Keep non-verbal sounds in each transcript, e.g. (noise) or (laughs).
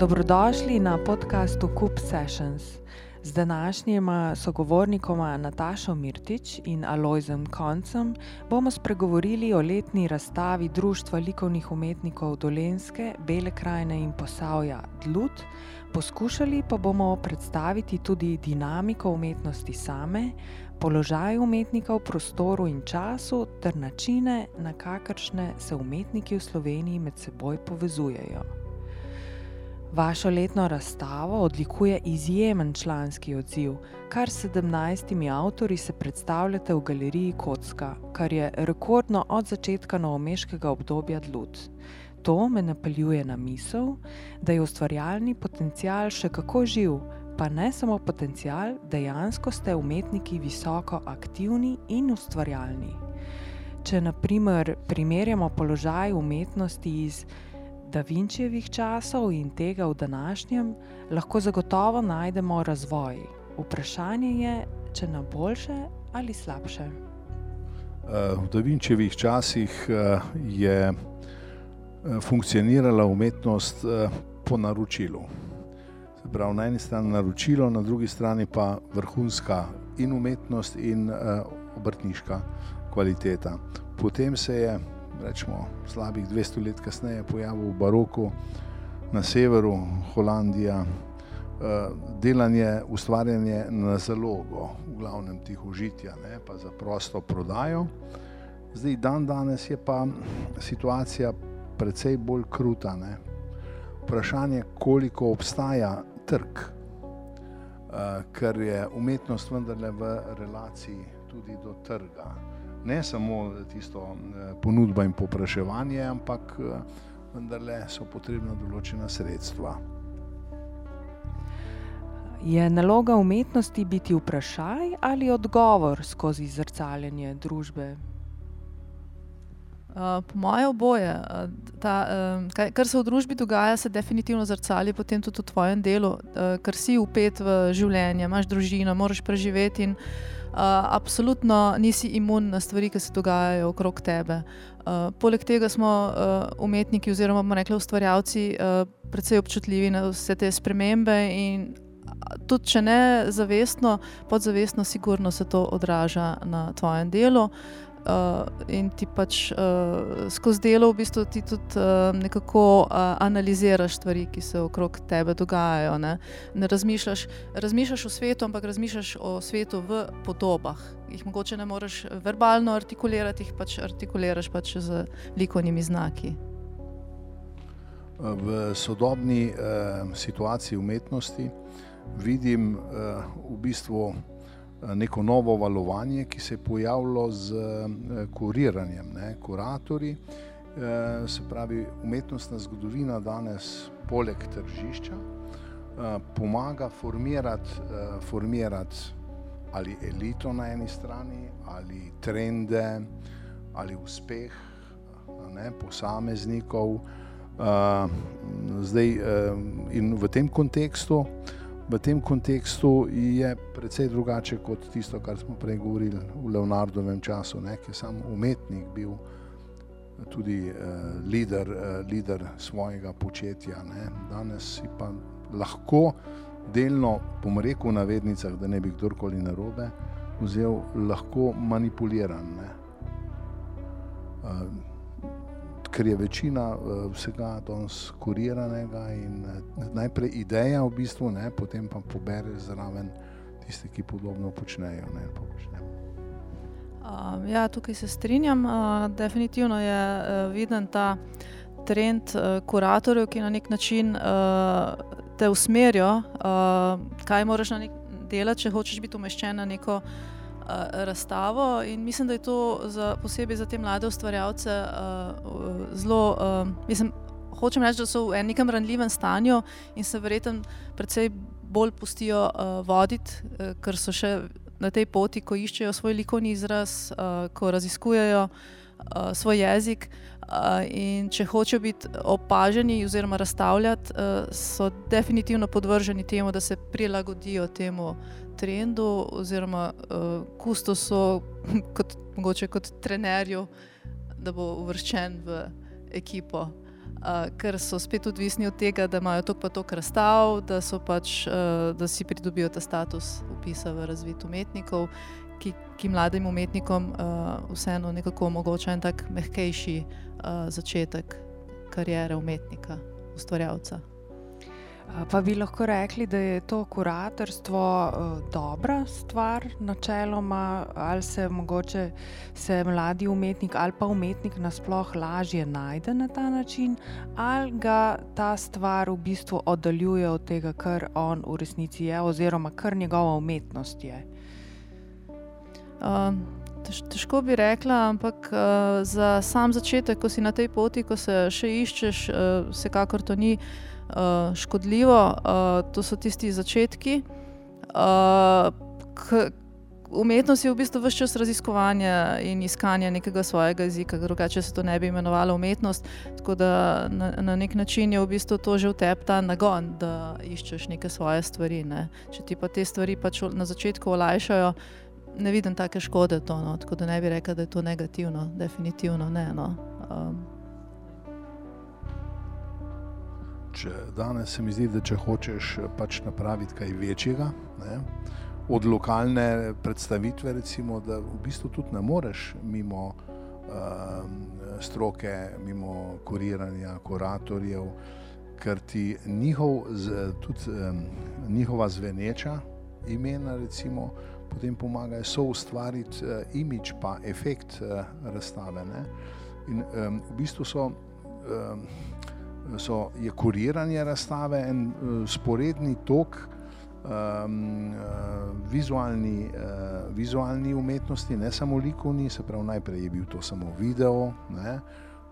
Dobrodošli na podkastu Coop Sessions. Z današnjima sogovornikoma Natašo Mirtič in Alojzem Koncem bomo spregovorili o letni razstavi Društva likovnih umetnikov Dolenske, Bele krajine in Posavja Dlut. Poskušali pa bomo predstaviti tudi dinamiko umetnosti same, položaj umetnika v prostoru in času ter načine, na kakršne se umetniki v Sloveniji med seboj povezujejo. Vašo letno razstavo odlikuje izjemen članski odziv, kar 17 avtori se predstavljate v galeriji Kocka, kar je rekordno od začetka novomeškega obdobja Dlut. To me napeljuje na misel, da je ustvarjalni potencial še kako živ, pa ne samo potencial, dejansko ste umetniki visoko aktivni in ustvarjalni. Če naprimer primerjamo položaj umetnosti iz Da Vinčevih časov in tega v današnjem, lahko zagotovo najdemo razvoj. Vprašanje je, če na boljše ali slabše. Eh, v Da Vinčevih časih eh, je eh, funkcionirala umetnost po naročilu. Prav, na eni strani naročilo, na drugi strani pa vrhunska in umetnost, in obrtniška kvaliteta. Potem se je rečemo, slabih 200 let kasneje pojavil v baroku na severu Holandije, eh, delanje, ustvarjanje na zalogo, v glavnem tih užitja, ne, pa za prosto prodajo. Zdaj, dan danes je pa situacija precej bolj kruta. Ne. Vprašanje, koliko obstaja trg, uh, ker je umetnost vendarle v relaciji tudi do trga ne samo tisto eh, ponudba in popraševanje, ampak eh, vendarle so potrebna določena sredstva. Je naloga umetnosti biti vprašaj ali odgovor skozi zrcaljenje družbe? Uh, po mojem, oboje. Ta, uh, kaj, kar se v družbi dogaja, se definitivno zrcali potem tudi v tvojem delu, uh, ker si upet v življenje, imaš družino, moraš preživeti. In, uh, absolutno nisi imun na stvari, ki se dogajajo okrog tebe. Uh, poleg tega smo uh, umetniki, oziroma bomo rekli ustvarjalci, uh, precej občutljivi na vse te spremembe. Tudi če ne zavestno, podzavestno, sigurno se to odraža na tvojem delu. Uh, in ti pač uh, skozi delo v bistvu ti tudi uh, nekako uh, analiziraš stvari, ki se okrog tebe dogajajo. Ne, ne razmišljaš, razmišljaš o svetu, ampak razmišljaš o svetu v podobah. Jih mogoče ne moreš verbalno artikulirati, jih pač artikuliraš pač z likovnimi znaki. V sodobni uh, situaciji umetnosti vidim uh, v bistvu. Eh, neko novo valovanje, ki se je pojavilo z eh, kuriranjem, ne, kuratorji. Eh, se pravi, umetnostna zgodovina danes, poleg tržišča, pomaga formirati, formirati ali elito na eni strani, ali trende, ali uspeh ne, posameznikov. Zdaj, in v tem kontekstu v tem kontekstu je precej drugače kot tisto, kar smo prej govorili v Leonardovem času, ne, ki je sam umetnik bil tudi uh, lider, uh, lider svojega početja. Ne. Danes si pa lahko delno, bom rekel v navednicah, da ne bi kdorkoli narobe vzel, lahko manipuliran. Ne. Uh, ker je večina uh, vsega danes kuriranega in uh, najprej ideja, v bistvu, ne, potem pa pobere zraven tiste, ki podobno počnejo. Ne, uh, ja, tukaj se strinjam. Uh, definitivno je uh, viden ta trend uh, kuratorjev, ki na nek način uh, te usmerijo, uh, kaj moraš na nek delati, če hočeš biti umeščen na neko razstavo. In mislim, da je to za, posebej za te mlade ustvarjalce uh, zelo. Uh, mislim, hočem reči, da so v nekem ranljivem stanju in se verjetno precej bolj pustijo uh, voditi, uh, ker so še na tej poti, ko iščejo svoj likovni izraz, uh, ko raziskujejo uh, svoj jezik. In če hočejo biti opaženi, oziroma razstavljati, so definitivno podvrženi temu, da se prilagodijo temu trendu, oziroma kustosu, (laughs) kot, mogoče kot trenerju, da bo uvrščen v ekipo. uh, ker so spet odvisni od tega, da imajo tok pa tok razstav, da, pač, uh, da si pridobijo ta status upisa v razvid umetnikov, ki, ki mladim umetnikom uh, vseeno nekako omogoča en tak mehkejši začetek karijere umetnika, ustvarjalca. Pa bi lahko rekli, da je to kuratorstvo uh, dobra stvar, načeloma, ali se mogoče se mladi umetnik ali pa umetnik nasplošno lažje najde na ta način, ali ga ta stvar v bistvu oddaljuje od tega, kar on v resnici je, oziroma kar njegova umetnost je. Uh, težko bi rekla, ampak uh, za sam začetek, ko si na tej poti, ko se še iščeš, uh, vsekakor to ni uh, škodljivo. Uh, to so tisti začetki. Uh, umetnost je v bistvu vse čas raziskovanja in iskanja nekega svojega jezika, drugače se to ne bi imenovalo umetnost. Tako da na, na nek način je v bistvu to že v tebi ta nagon, da iščeš neke svoje stvari. Ne. Če ti pa te stvari pač na začetku olajšajo. Ne vidim take škode, to, no. tako da ne bi rekel, da je to negativno, definitivno ne. No. Um, če danes se mi zdi, da če hočeš pač napraviti kaj večjega, ne, od lokalne predstavitve, recimo, da v bistvu tudi ne moreš mimo uh, stroke, mimo kuriranja, kuratorjev, ker ti njihov, tudi, um, njihova zveneča imena, recimo, potem pomagajo so ustvariti uh, imič, pa efekt uh, razstave. Ne. In um, v bistvu so. Um, so, je kuriranje razstave en uh, sporedni tok um, uh, vizualni, uh, vizualni umetnosti, ne samo likovni, se pravi, najprej je bil to samo video, ne?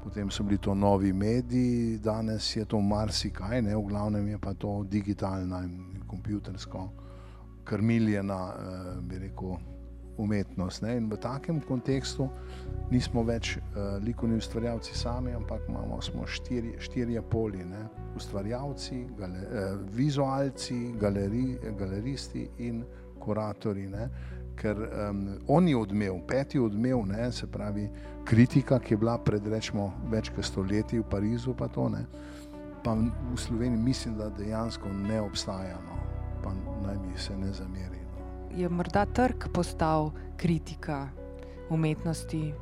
potem so bili to novi mediji, danes je to marsikaj, ne? v glavnem je pa to digitalna in kompjutersko krmiljena, uh, bi rekel umetnost. Ne? In v takem kontekstu nismo več uh, likovni ustvarjalci sami, ampak imamo štiri, štirje poli: ne? ustvarjalci, gale, uh, vizualci, galeri, galeristi in kuratori. Ne? Ker um, oni odmev, peti odmev, ne, se pravi kritika, ki je bila pred rečemo, več kot stoletji v Parizu, pa to ne. Pa v Sloveniji mislim, da dejansko ne obstaja, no. pa naj mi se ne zameri je morda trg postal kritika umetnosti?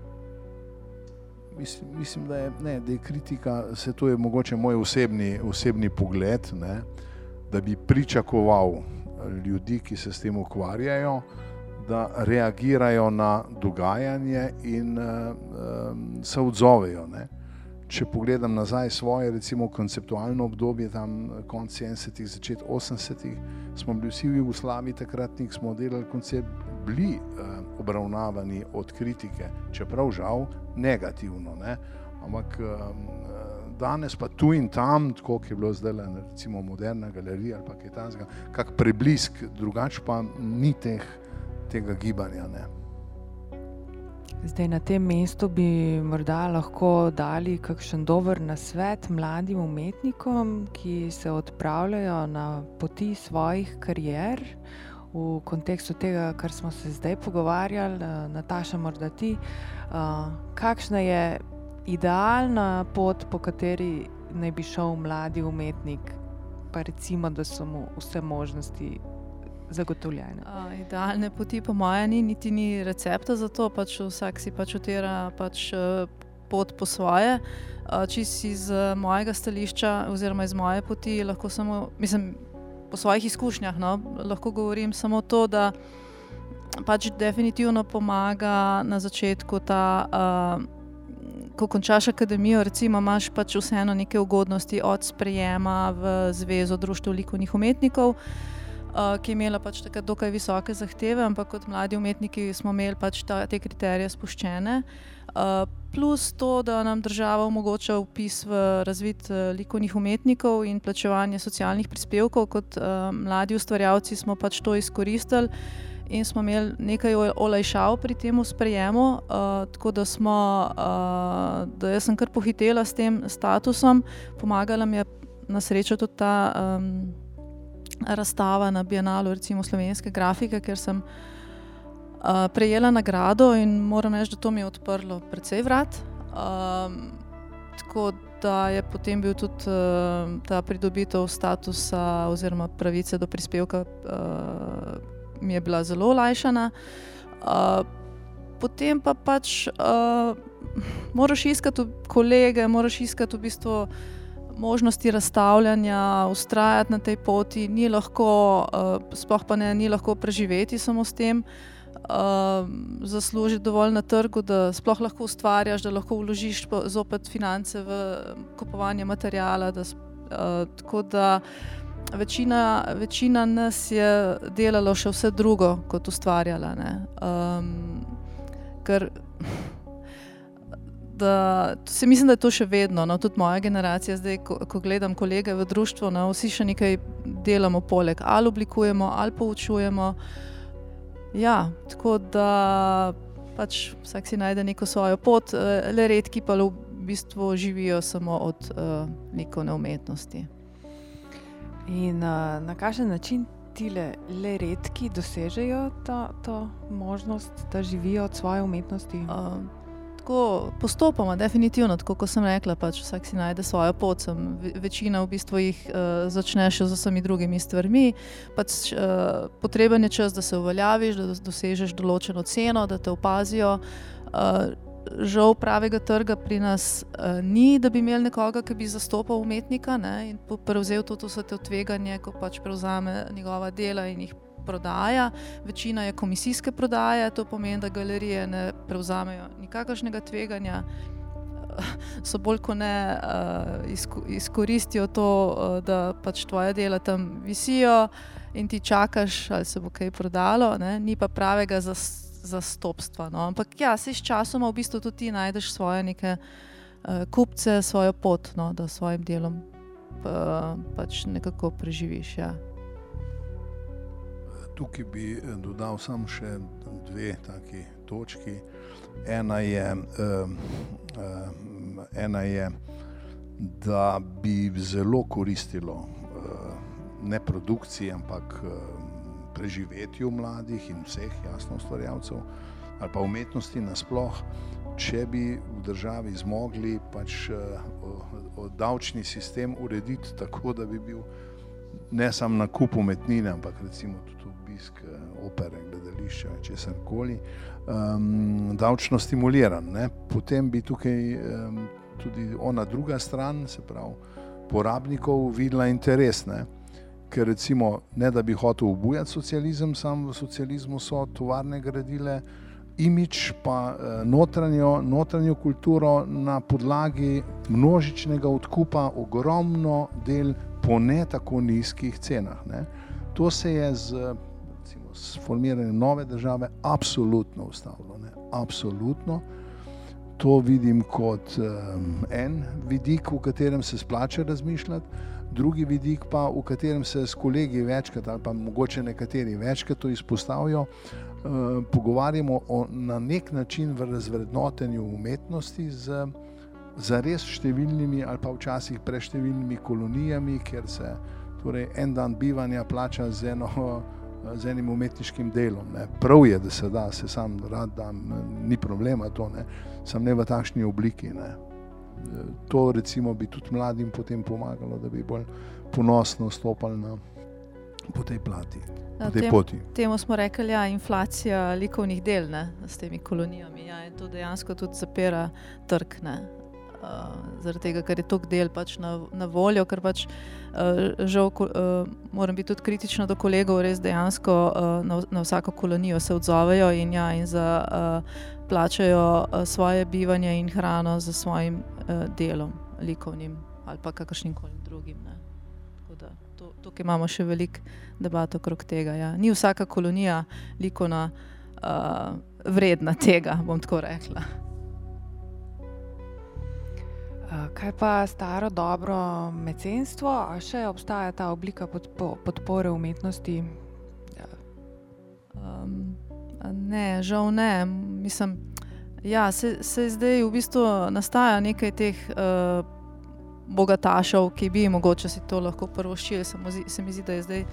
Mislim, mislim da, je, ne, da je kritika, se to je mogoče moj osebni, osebni pogled, ne, da bi pričakoval ljudi, ki se s tem ukvarjajo, da reagirajo na dogajanje in uh, um, se odzovejo. Ne. Če pogledam nazaj svoje, recimo, konceptualno obdobje, tam konec 70-ih, začetek 80-ih, smo bili vsi v Jugoslaviji takrat, ki smo delali koncept, bili uh, obravnavani od kritike, čeprav žal negativno. Ne? Ampak um, danes pa tu in tam, tako je bilo zdaj, recimo, moderna galerija ali kaj takega, kak preblisk, drugače pa ni teh, tega gibanja. Ne? Zdaj na tem mestu bi morda lahko dali kakšen dober nasvet mladim umetnikom, ki se odpravljajo na poti svojih karier. V kontekstu tega, kar smo se zdaj pogovarjali, eh, Nataša, morda ti, uh, kakšna je idealna pot, po kateri naj bi šel mladi umetnik, pa recimo, da so mu vse možnosti zagotovljene. Uh, idealne poti, po mojem, ni niti ni recepta za to, pač vsak si pač utira pač, uh, pot po svoje. Uh, Čisto iz uh, mojega stališča, oziroma iz moje poti, lahko samo, mislim, po svojih izkušnjah, no, lahko govorim samo to, da pač definitivno pomaga na začetku ta. Uh, Ko končaš akademijo, recimo, imaš pač vseeno neke ugodnosti od sprejema v Zvezo društva likovnih umetnikov, uh, uh, ki je imela pač tako dokaj visoke zahteve, ampak kot mladi umetniki smo imeli pač ta, te kriterije spuščene. Uh, plus to, da nam država omogoča upis v razvid uh, likovnih umetnikov in plačevanje socialnih prispevkov, kot uh, mladi ustvarjalci smo pač to izkoristili. In smo imeli nekaj olajšav pri tem sprejemu, uh, tako da, smo, uh, da sem kar pohitela s tem statusom, pomagala mi je na srečo tudi ta um, razstava na Bienalu, recimo slovenske grafike, ker sem uh, prejela nagrado in moram reči, da to mi je odprlo precej vrat. Um, tako da je potem bil tudi uh, ta pridobitev statusa oziroma pravice do prispevka, uh, mi je bila zelo olajšana. Uh, potem pa pač uh, moraš iskati kolege, moraš iskati v bistvu možnosti razstavljanja, ustrajati na tej poti, ni lahko, uh, sploh pa ne, ni lahko preživeti samo s tem. Uh, zaslužiti dovolj na trgu, da sploh lahko ustvarjaš, da lahko vložiš zopet finance v kupovanje materijala. Da, uh, da večina, večina nas je delalo še vse drugo, kot ustvarjala. Um, ker da se mislim, da je to še vedno, no, tudi moja generacija, zdaj, ko, ko gledam kolege v društvu, no, vsi še nekaj delamo, poleg ali oblikujemo ali poučujemo. Ja, tako da pač vsak si najde neko svojo pot, eh, le redki pa v bistvu živijo samo od uh, likovne umetnosti. In uh, na kakšen način ti le, le redki dosežejo ta, to možnost, da živijo od svoje umetnosti? Uh, tako postopoma, definitivno, tako kot sem rekla, pač vsak si najde svojo pot. Sem, večina v bistvu jih uh, začne še z vsemi drugimi stvarmi. Pač, uh, potreben je čas, da se uveljaviš, da dosežeš določeno ceno, da te opazijo. Uh, žal pravega trga pri nas uh, ni, da bi imeli nekoga, ki bi zastopal umetnika ne, in prevzel to, to vse te tveganje, ko pač prevzame njegova dela in jih prodaja, večina je komisijske prodaje, to pomeni, da galerije ne prevzamejo nikakršnega tveganja. (laughs) So bolj kot ne uh, izkoristijo to, uh, da pač tvoje dela tam visijo in ti čakaš, ali se bo kaj prodalo, ne? ni pa pravega zastopstva. No? Ampak ja, se s časom v bistvu tudi ti najdeš svoje neke uh, kupce, svojo pot, no? da s svojim delom uh, pač nekako preživiš. Ja. Tukaj bi eh, dodal samo še dve taki točki. Ena je, um, ena je da bi zelo koristilo uh, ne produkciji, ampak um, preživetju mladih in vseh, jasno, ustvarjalcev ali pa umetnosti nasplošno, če bi v državi zmogli pač uh, davčni sistem urediti tako, da bi bil ne samo na kupu umetnine, ampak recimo tudi obisk eh, opere, gledališča, česar koli, um, davčno stimuliran. Ne? Potem bi tukaj um, tudi ona druga stran, se pravi, porabnikov, videla interes. Ne? Ker recimo, ne da bi hotel obujati socializem, sam v socializmu so tovarne gradile. Imič pa eh, notranjo, notranjo kulturo na podlagi množičnega odkupa, ogromno del po ne tako nizkih cenah. Ne. To se je z s formiranjem nove države absolutno ustavilo. Ne? Absolutno. To vidim kot um, en vidik, v katerem se splača razmišljati, drugi vidik pa, v katerem se s kolegi večkrat, ali pa mogoče nekateri večkrat to izpostavijo, uh, pogovarjamo o, na nek način v razvrednotenju umetnosti z, z res številnimi ali pa včasih preštevilnimi kolonijami, ker se torej, en dan bivanja plača z eno z enim umetniškim delom. Ne. Prav je, da se da, se sam rad dam, ni problema to, ne. sem ne v takšni obliki. Ne. To recimo bi tudi mladim potem pomagalo, da bi bolj ponosno stopali na, po tej plati. Na tej tem, poti. Temu smo rekli, da ja, je inflacija likovnih del ne, s temi kolonijami. Ja, to dejansko tudi zapira trg. Ne. Uh, zaradi tega, ker je tok del pač na, na voljo, ker pač uh, žal, uh, moram biti tudi kritična do kolegov, res dejansko uh, na, na vsako kolonijo se odzovejo in, ja, in za, uh, plačajo uh, svoje bivanje in hrano za svojim uh, delom, likovnim ali pa kakršnim koli drugim. Da, to, tukaj imamo še veliko debat okrog tega. Ja. Ni vsaka kolonija likovna uh, vredna tega, bom tako rekla. Kaj pa staro dobro mecenstvo, a še obstaja ta oblika podpore umetnosti? Um, ne, žal ne. Mislim, ja, se, se zdaj v bistvu nastaja nekaj teh uh, bogatašev, ki bi mogoče si to lahko prvoščili. Se, se mi zdi, da je zdaj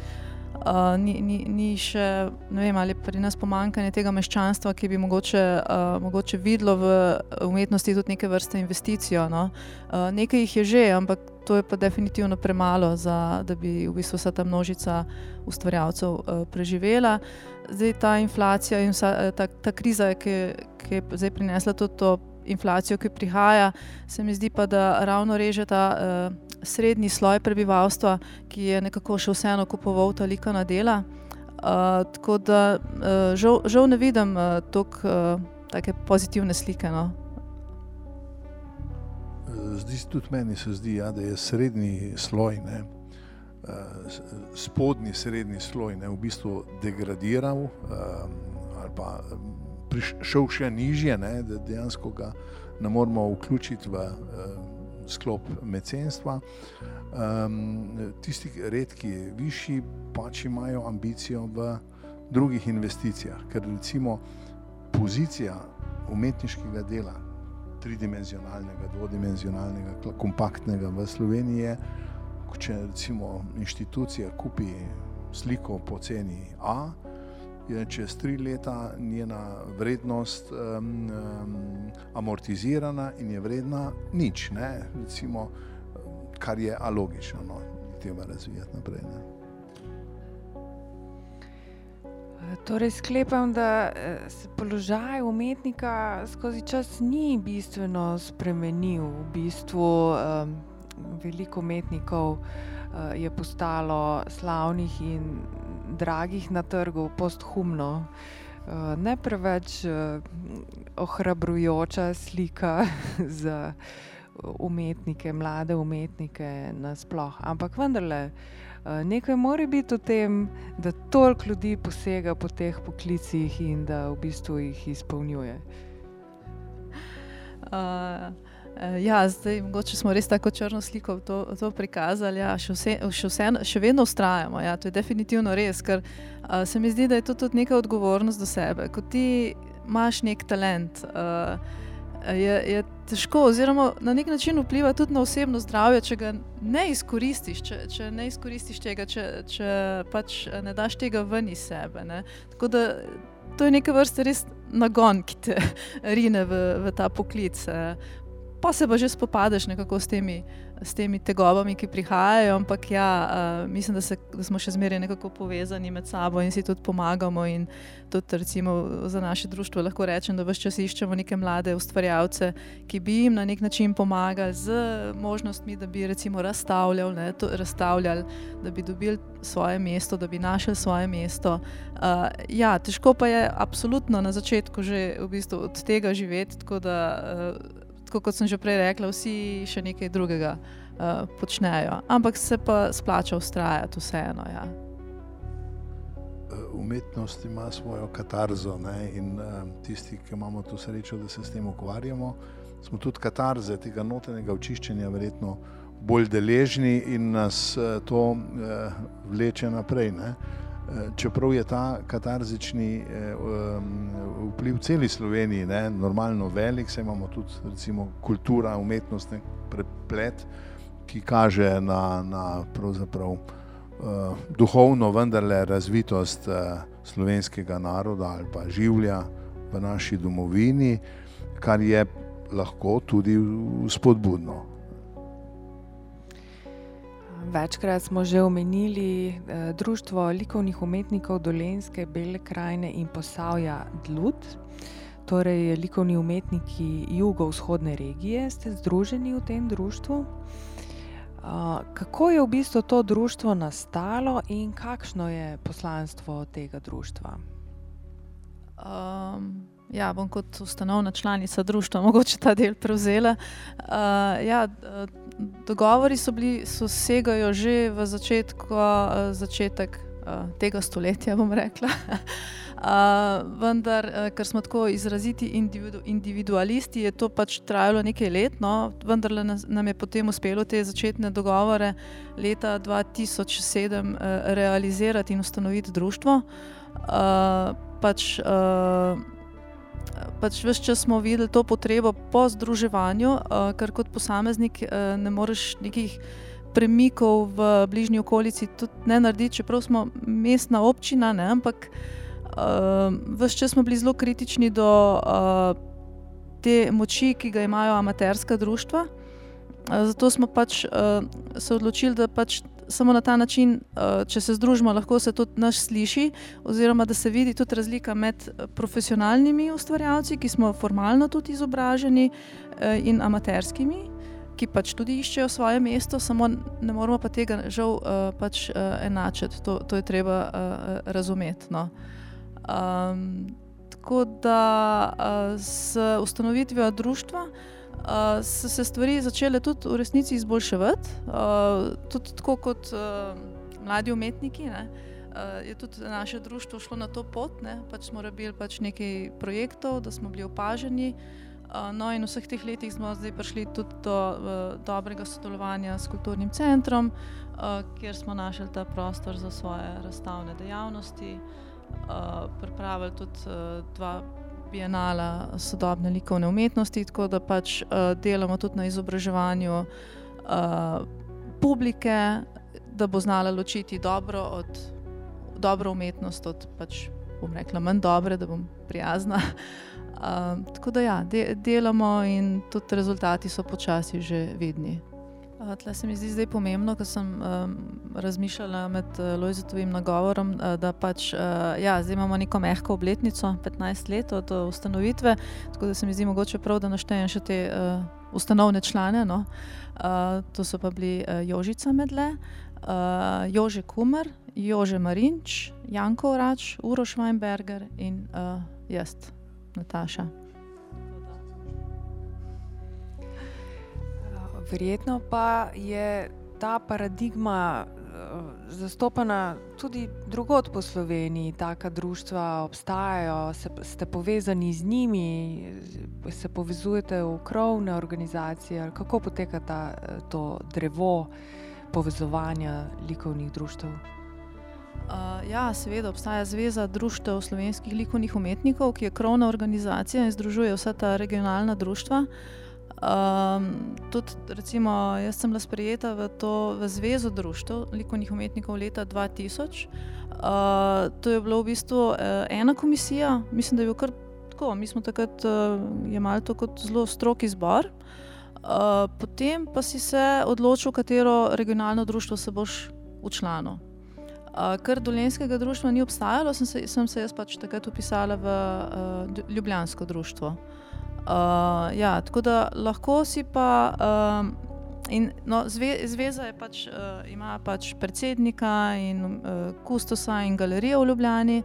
Uh, ni, ni, ni še, ne vem, ali pri nas pomankanje tega meščanstva, ki bi mogoče, uh, mogoče videlo v umetnosti tudi neke vrste investicijo. No? Uh, nekaj jih je že, ampak to je pa definitivno premalo, za, da bi v bistvu vsa ta množica ustvarjalcev uh, preživela. Zdaj ta inflacija in vsa, ta, ta kriza, ki, ki je zdaj prinesla tudi to inflacijo, ki prihaja, se mi zdi pa, da ravno reže ta. Uh, srednji sloj prebivalstva, ki je nekako še vseeno kupoval ta likana dela. Uh, tako da uh, žal, žal ne vidim uh, tako uh, pozitivne slike. No. Zdi se tudi meni, se zdi, ja, da je srednji sloj, ne, uh, spodnji srednji sloj, ne, v bistvu degradiral um, ali pa prišel še nižje, ne, da dejansko ga ne moremo vključiti v. Uh, sklop mecenstva. Um, tisti redki, višji, pač imajo ambicijo v drugih investicijah, ker recimo pozicija umetniškega dela, tridimenzionalnega, dvodimenzionalnega, kompaktnega v Sloveniji je, če recimo inštitucija kupi sliko po ceni A, je čez tri leta njena vrednost um, um, amortizirana in je vredna nič, ne? Recimo, kar je alogično, no, treba razvijati naprej. Ne? Torej, sklepam, da eh, se položaj umetnika skozi čas ni bistveno spremenil. V bistvu um, veliko umetnikov uh, je postalo slavnih in dragih na trgu, posthumno. Uh, ne preveč uh, ohrabrujoča slika (laughs) za umetnike, mlade umetnike, nasplošno. Ampak vendarle, nekaj mora biti v tem, da toliko ljudi posega po teh poklicih in da v bistvu jih izpolnjuje. Uh. Uh, ja, zdaj mogoče smo res tako črno sliko to, to prikazali. Ja, še, vse, še, vse, še vedno ustrajamo. Ja, to je definitivno res, ker uh, se mi zdi, da je to tudi neka odgovornost do sebe. Ko ti imaš nek talent, uh, je, je težko, oziroma na nek način vpliva tudi na osebno zdravje, če ga ne izkoristiš, če, če ne izkoristiš tega, če, če pač ne daš tega ven iz sebe. Ne. Tako da to je neka vrsta res nagon, ki te (laughs) rine v, v ta poklic pa se pa že spopadaš nekako s temi, s temi tegobami, ki prihajajo. Ampak ja, uh, mislim, da, se, da smo še zmeraj nekako povezani med sabo in si tudi pomagamo. In tudi recimo, za naše društvo lahko rečem, da vse čas iščemo neke mlade ustvarjalce, ki bi jim na nek način pomagali z možnostmi, da bi recimo razstavljali, ne, to, razstavljali da bi dobili svoje mesto, da bi našli svoje mesto. Uh, ja, težko pa je absolutno na začetku že v bistvu od tega živeti. Tako da uh, tako kot sem že prej rekla, vsi še nekaj drugega uh, počnejo. Ampak se pa splača ustrajati vseeno. Ja. Eh, umetnost ima svojo katarzo ne? in uh, tisti, ki imamo to srečo, da se s tem ukvarjamo, smo tudi katarze tega notranjega očiščenja, verjetno bolj deležni in nas uh, to uh, vleče naprej. Ne? Eh, čeprav je ta katarzični eh, vpliv v celi Sloveniji ne, normalno velik, se imamo tudi recimo, kultura, umetnost, nek preplet, ki kaže na, na pravzaprav uh, duhovno vendarle razvitost slovenskega naroda ali pa življa v naši domovini, kar je lahko tudi spodbudno. Večkrat smo že omenili eh, Društvo likovnih umetnikov Dolenske, Bele krajine in posavja Dlut. Torej, likovni umetniki jugovzhodne regije ste združeni v tem društvu. Uh, kako je v bistvu to društvo nastalo in kakšno je poslanstvo tega društva? Um, ja, bom kot ustanovna članica društva mogoče ta del prevzela. Uh, ja, dogovori so bili, so segajo že v začetku, uh, začetek uh, tega stoletja, bom rekla. Uh, (laughs) vendar, uh, ker smo tako izraziti individu, individualisti, je to pač trajalo nekaj let, no, vendar nam je potem uspelo te začetne dogovore leta 2007 uh, realizirati in ustanoviti društvo. Uh, pač, uh, pač vse čas smo videli to potrebo po združevanju, uh, ker kot posameznik uh, ne moreš nekih premikov v bližnji okolici tudi ne narediti, čeprav smo mestna občina, ne, ampak uh, vse čas smo bili zelo kritični do uh, te moči, ki ga imajo amaterska društva. Zato smo pač uh, se odločili, da pač samo na ta način, uh, če se združimo, lahko se tudi naš sliši, oziroma da se vidi tudi razlika med profesionalnimi ustvarjalci, ki smo formalno tudi izobraženi, uh, in amaterskimi ki pač tudi iščejo svoje mesto, samo ne moramo pa tega žal pač, enačiti. To, to je treba razumeti. No. Um, tako da s ustanovitvijo društva uh, so se stvari začele tudi v resnici izboljševati, uh, tudi tako kot uh, mladi umetniki. Ne. Uh, je tudi naše društvo šlo na to pot, ne? pač smo rabili pač nekaj projektov, da smo bili opaženi. Uh, No, in v vseh teh letih smo zdaj prišli tudi do uh, dobrega sodelovanja s kulturnim centrom, uh, kjer smo našli ta prostor za svoje razstavne dejavnosti, uh, pripravili tudi uh, dva bienala sodobne likovne umetnosti, tako da pač uh, delamo tudi na izobraževanju uh, publike, da bo znala ločiti dobro, od, dobro umetnost od pač, bom rekla, manj dobre, da bom prijazna. Uh, (laughs) tako da ja, de, delamo in tudi rezultati so počasi že vidni. Tla se mi zdi zdaj pomembno, ker sem um, razmišljala med uh, Lojzetovim nagovorom, uh, da pač, uh, ja, zdaj imamo neko mehko obletnico, 15 let od uh, ustanovitve, tako da se mi zdi mogoče prav, da naštejem še te uh, ustanovne člane. No? Uh, to so pa bili uh, Jožica Medle, uh, Jože Kumer, Jože Marinč, Janko Rač, Uroš Weinberger in uh, jaz. Nataša. Verjetno pa je ta paradigma uh, zastopana tudi drugot po Sloveniji. Taka društva obstajajo, se, ste povezani z njimi, se povezujete v krovne organizacije. Kako poteka ta, to drevo povezovanja likovnih društv? Uh, ja, seveda obstaja Zveza društev slovenskih likovnih umetnikov, ki je krovna organizacija in združuje vsa ta regionalna društva. Um, tudi, recimo, jaz sem bila sprejeta v to v Zvezo društev likovnih umetnikov leta 2000. Uh, to je bilo v bistvu uh, ena komisija, mislim, da je bilo kar tako. Mi smo takrat uh, imeli to kot zelo strok izbor. Uh, potem pa si se odločil, katero regionalno društvo se boš učlanil. Uh, ker dolenskega društva ni obstajalo, sem se, sem se jaz pač takrat upisala v uh, Ljubljansko društvo. Uh, ja, tako da lahko si pa. Um, in, no, zve, zveza pač, uh, ima pač predsednika in uh, kustosa in galerijo v Ljubljani.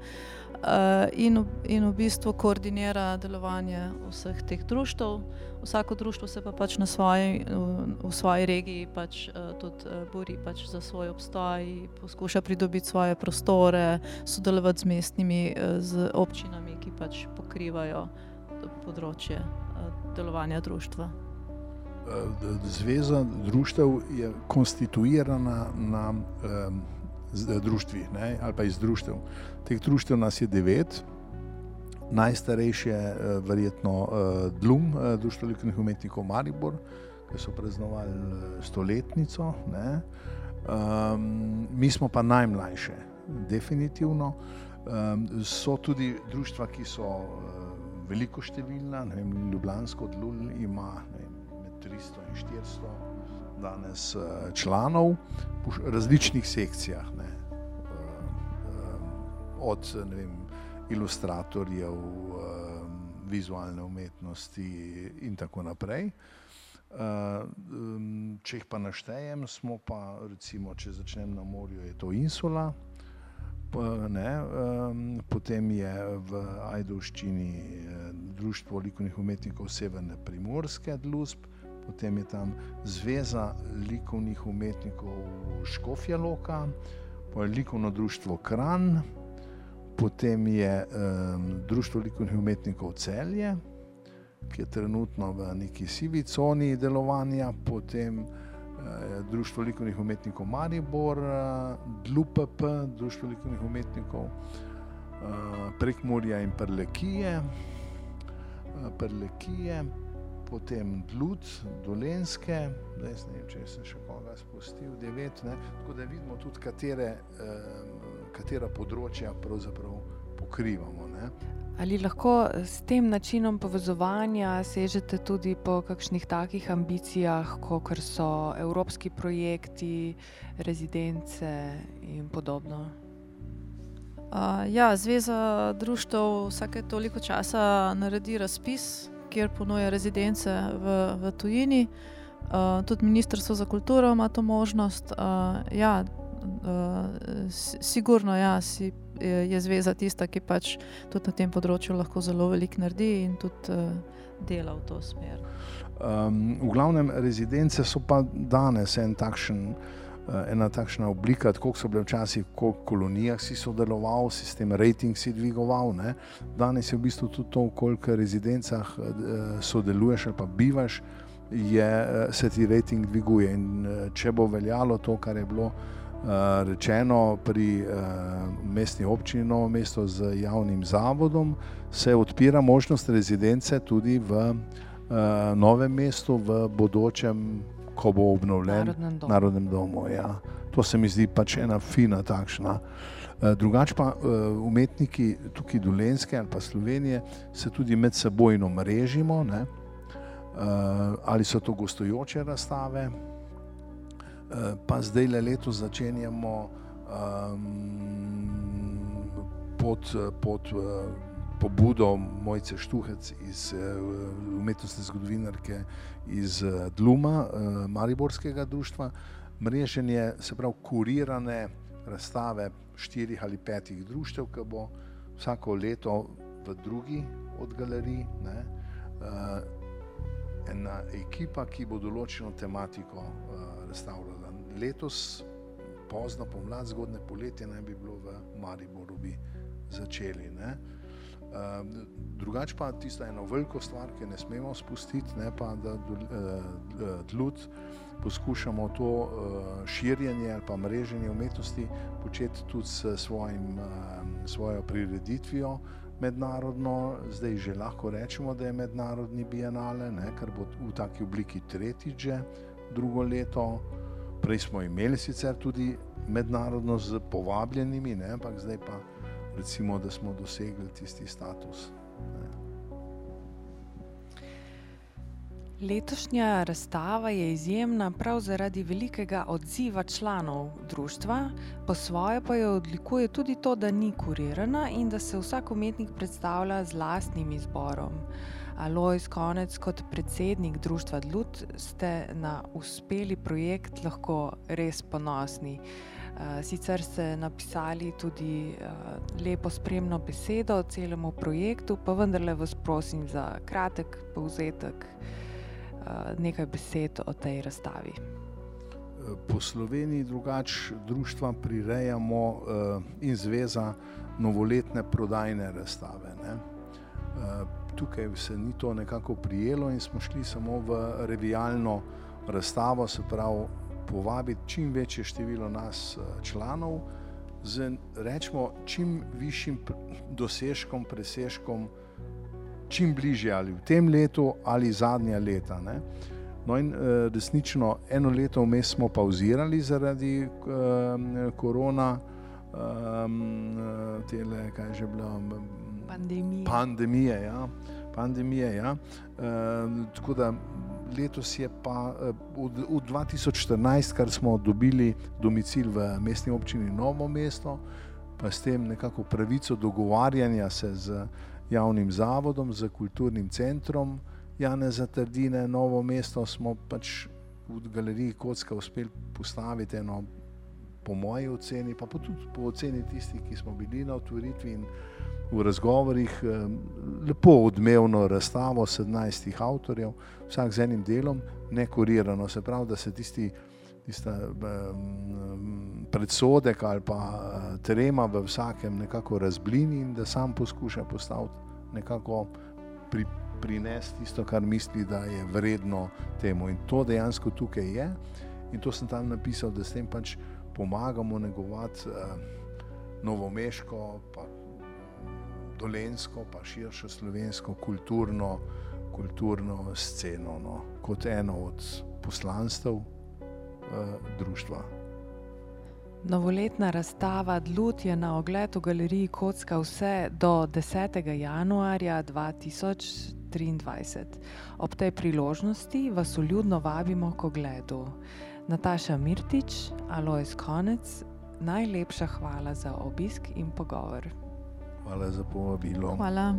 Uh, in, in v bistvu koordinira delovanje vseh teh društv. Vsako društvo se pa pač svoji, v, v svoji regiji pač, uh, tudi uh, bori pač za svoj obstoj, poskuša pridobiti svoje prostore, sodelovati z mestnimi, uh, z občinami, ki pač pokrivajo področje uh, delovanja društva. Zveza društev je konstituirana na um, društvih ali pa iz društev. Teh društev nas je devet, najstarejše je verjetno Dlum, Društvo likovnih umetnikov Maribor, ki so praznovali stoletnico. Um, mi smo pa najmlajše, definitivno. Um, so tudi društva, ki so veliko številna, ne vem, Ljubljansko Dlum ima vem, med 300 in 400 danes uh, članov v različnih sekcijah. Ne. Od vem, ilustratorjev, vizualne umetnosti in tako naprej. Če jih pa naštejem, smo pa, recimo, če začnem na morju, je to Insula, ne, potem je v Ajdovščini Društvo likovnih umetnikov Severne Primorske, DLUSP, potem je tam Zveza likovnih umetnikov Škofja Loka, likovno društvo Kran, potem je um, Društvo likovnih umetnikov Celje, ki je trenutno v neki sivi coni delovanja, potem Društvo likovnih umetnikov Maribor, uh, DLUPP, Društvo likovnih umetnikov uh, Prekmorja in Prlekije, Prlekije potem Dlut, Dolenske, zdaj ne vem, če sem še koga spustil, devet, ne? tako da vidimo tudi, katere, katera področja pravzaprav pokrivamo. Ne? Ali lahko s tem načinom povezovanja sežete tudi po kakšnih takih ambicijah, kot so evropski projekti, rezidence in podobno? Uh, ja, Zveza društv vsake toliko časa naredi razpis kjer ponuja rezidence v, v tujini. Uh, tudi Ministrstvo za kulturo ima to možnost. Uh, ja, uh, sigurno ja, si, je, je zveza tista, ki pač tudi na tem področju lahko zelo veliko naredi in tudi uh, dela v to smer. Um, v glavnem, rezidence so pa danes en takšen. Eh, ena takšna oblika, kot so bile včasih, ko v kolonijah si sodeloval, sistem rating si dvigoval. Ne? Danes je v bistvu tudi to, koliko rezidencah eh, sodeluješ ali pa bivaš, je, eh, se ti rating dviguje. In če bo veljalo to, kar je bilo rečeno pri mestni občini Novo mesto z javnim zavodom, se odpira možnost rezidence tudi v novem mestu, v bodočem ko bo obnovljen Narodnem domu. Narodnem domu ja. To se mi zdi pač ena fina takšna. Eh, drugač pa eh, umetniki tukaj Dolenske ali pa Slovenije se tudi med sebojno mrežimo, ne? Eh, ali so to gostujoče razstave, pa zdaj le leto začenjamo um, pod, pod pobudo Mojce Štuhec iz umetnostne zgodovinarke iz eh, Dluma, eh, Mariborskega društva, mreženje, se pravi, kurirane razstave štirih ali petih društev, ki bo vsako leto v drugi od galerij. Ne, uh, ena ekipa, ki bo določeno tematiko uh, razstavljala. Letos, pozno pomlad, zgodne poletje, naj bi bilo v Mariboru bi začeli. Ne. Ehm, drugač pa tista ena velika stvar, ki ne smemo spustiti, ne pa da ljud eh, poskušamo to eh, širjenje ali pa mreženje umetnosti početi tudi s svojim, svojo prireditvijo mednarodno. Zdaj že lahko rečemo, da je mednarodni bienale, ne, ker bo v taki obliki tretjič že drugo leto. Prej smo imeli sicer tudi mednarodno z povabljenimi, ne, ampak zdaj pa recimo, da smo dosegli tisti status. Ne. Letošnja razstava je izjemna prav zaradi velikega odziva članov društva, po svoje pa jo odlikuje tudi to, da ni kurirana in da se vsak umetnik predstavlja z lastnim izborom. Alois Konec, kot predsednik društva Dlut, ste na uspeli projekt lahko res ponosni. Eh, sicer ste napisali tudi uh, lepo spremno besedo celemu projektu, pa vendarle vas prosim za kratek povzetek, nekaj besed o tej razstavi. Po Sloveniji drugače društva prirejamo uh, in zveza novoletne prodajne razstave. Uh, tukaj se ni to nekako prijelo in smo šli samo v revijalno razstavo, se pravi povabiti čim večje število nas eh, članov z rečemo, čim višjim dosežkom, presežkom, čim bližje ali v tem letu ali zadnja leta. Ne. No in eh, resnično eno leto vmes smo pauzirali zaradi um, korona, um, tele, kaj že bilo, pandemije. Pandemije, ja. Pandemije, ja. Um, tako da letos je pa eh, v 2014, kar smo dobili domicil v mestni občini Novo mesto, pa s tem nekako pravico dogovarjanja se z javnim zavodom, z kulturnim centrom Jana Zatrdine, Novo mesto, smo pač v galeriji Kocka uspeli postaviti eno, po moji oceni, pa tudi po oceni tistih, ki smo bili na otvoritvi in v razgovorih lepo odmevno razstavo 17 avtorjev, vsak z enim delom, ne kurirano, se pravi, da se tisti tista, um, predsodek ali pa uh, trema v vsakem nekako razblini in da sam poskuša postaviti nekako pri, prinesti tisto, kar misli, da je vredno temu. In to dejansko tukaj je. In to sem tam napisal, da s tem pač pomagamo negovati uh, novomeško, pa dolensko, pa širšo slovensko kulturno kulturno sceno no, kot eno od poslanstv društva. Novoletna razstava Dlut je na ogled v galeriji Kocka vse do 10. januarja 2023. Ob tej priložnosti vas uljudno vabimo k ogledu. Nataša Mirtič, Alois Konec, najlepša hvala za obisk in pogovor. Hvala za povabilo. Hvala.